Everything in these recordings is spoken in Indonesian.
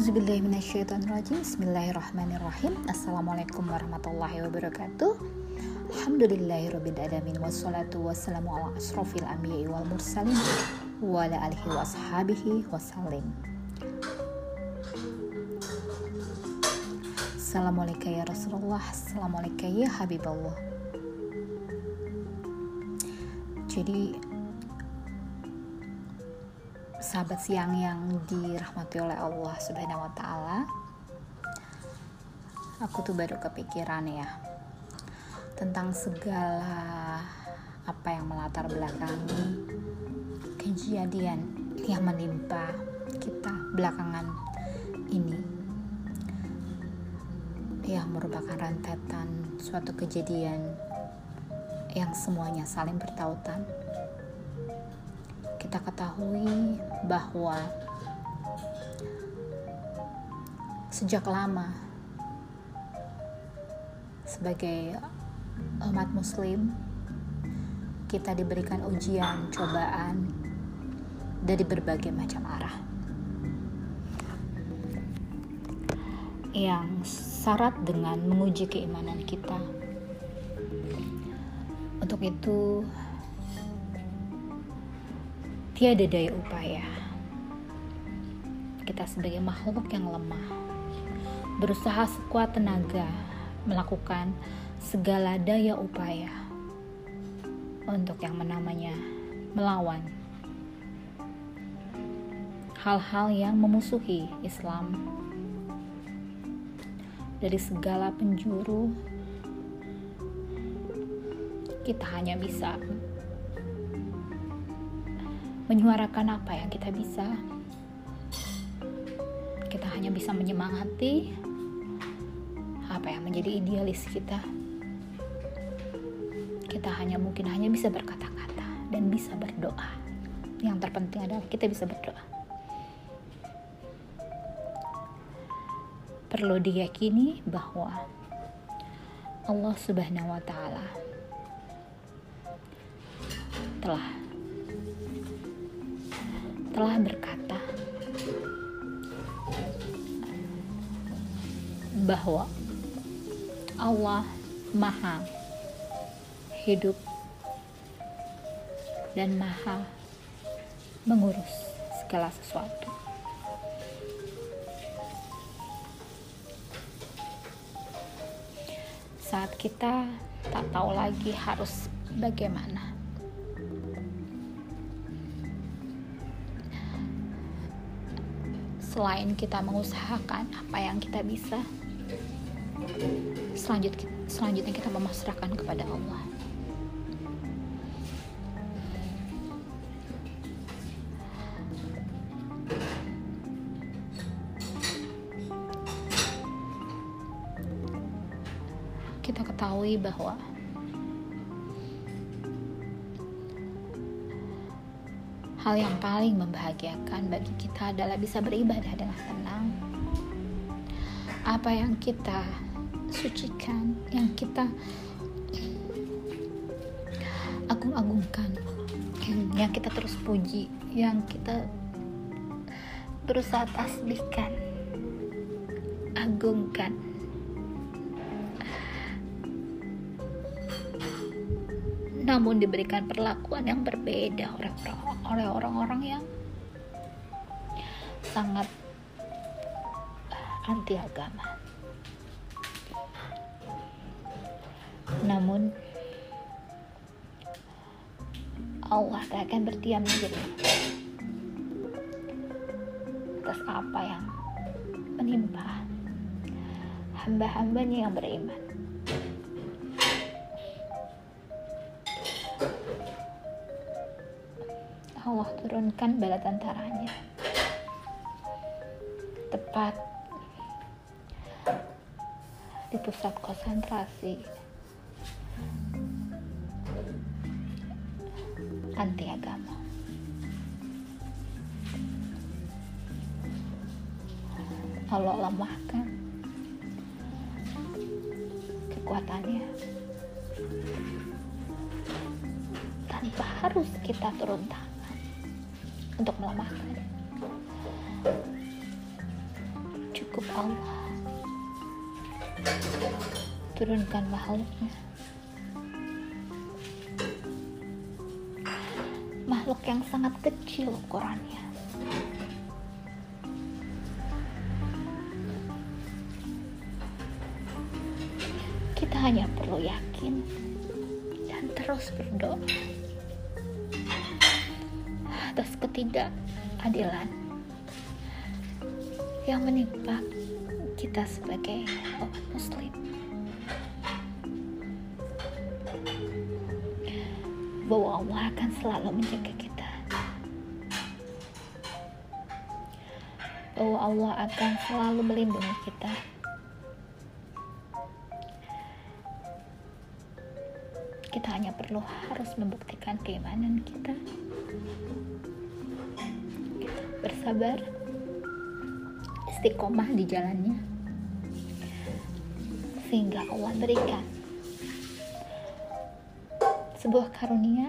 Bismillahirrahmanirrahim. Assalamualaikum warahmatullahi wabarakatuh. Alhamdulillahirrabbilalamin Wassalatu wassalamu ala asrafil anbiya'i wal mursalin Wa ala alihi wa ashabihi wassalim Assalamualaikum ya Rasulullah. Assalamualaikum ya Habibullah. Jadi sahabat siang yang dirahmati oleh Allah Subhanahu wa taala. Aku tuh baru kepikiran ya tentang segala apa yang melatar belakangi kejadian yang menimpa kita belakangan ini yang merupakan rentetan suatu kejadian yang semuanya saling bertautan kita ketahui bahwa sejak lama sebagai umat muslim kita diberikan ujian, cobaan dari berbagai macam arah. Yang syarat dengan menguji keimanan kita. Untuk itu, tiada daya upaya. Kita sebagai makhluk yang lemah, berusaha sekuat tenaga melakukan segala daya upaya untuk yang menamanya melawan hal-hal yang memusuhi Islam dari segala penjuru kita hanya bisa menyuarakan apa yang kita bisa. Kita hanya bisa menyemangati apa yang menjadi idealis kita. Kita hanya mungkin hanya bisa berkata-kata dan bisa berdoa. Yang terpenting adalah kita bisa berdoa. Perlu diyakini bahwa Allah Subhanahu wa taala telah telah berkata bahwa Allah Maha hidup dan Maha mengurus segala sesuatu. Saat kita tak tahu lagi harus bagaimana selain kita mengusahakan apa yang kita bisa selanjutnya selanjutnya kita memasrahkan kepada Allah. Kita ketahui bahwa Hal yang paling membahagiakan bagi kita adalah bisa beribadah dengan tenang. Apa yang kita sucikan, yang kita agung-agungkan, yang kita terus puji, yang kita berusaha tasbihkan, agungkan. Namun diberikan perlakuan yang berbeda oleh orang-orang yang sangat anti agama. Namun Allah tak akan berdiam diri atas apa yang menimpa hamba-hambanya yang beriman. Allah turunkan bala tentaranya. Tepat di pusat konsentrasi. Anti agama Allah lemahkan kekuatannya. Tanpa harus kita turun tangan untuk melemahkan. cukup Allah. Turunkan makhluknya makhluk yang sangat kecil ukurannya. Kita hanya perlu yakin dan terus berdoa atas ketidakadilan yang menimpa kita sebagai umat muslim. Bahwa Allah akan selalu menjaga kita. Bahwa Allah akan selalu melindungi kita. Kita hanya perlu harus membuktikan keimanan kita bersabar. Istiqomah di jalannya. Sehingga Allah berikan sebuah karunia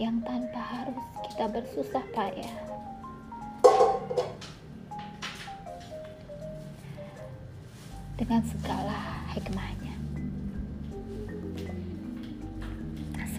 yang tanpa harus kita bersusah payah. Dengan segala hikmahnya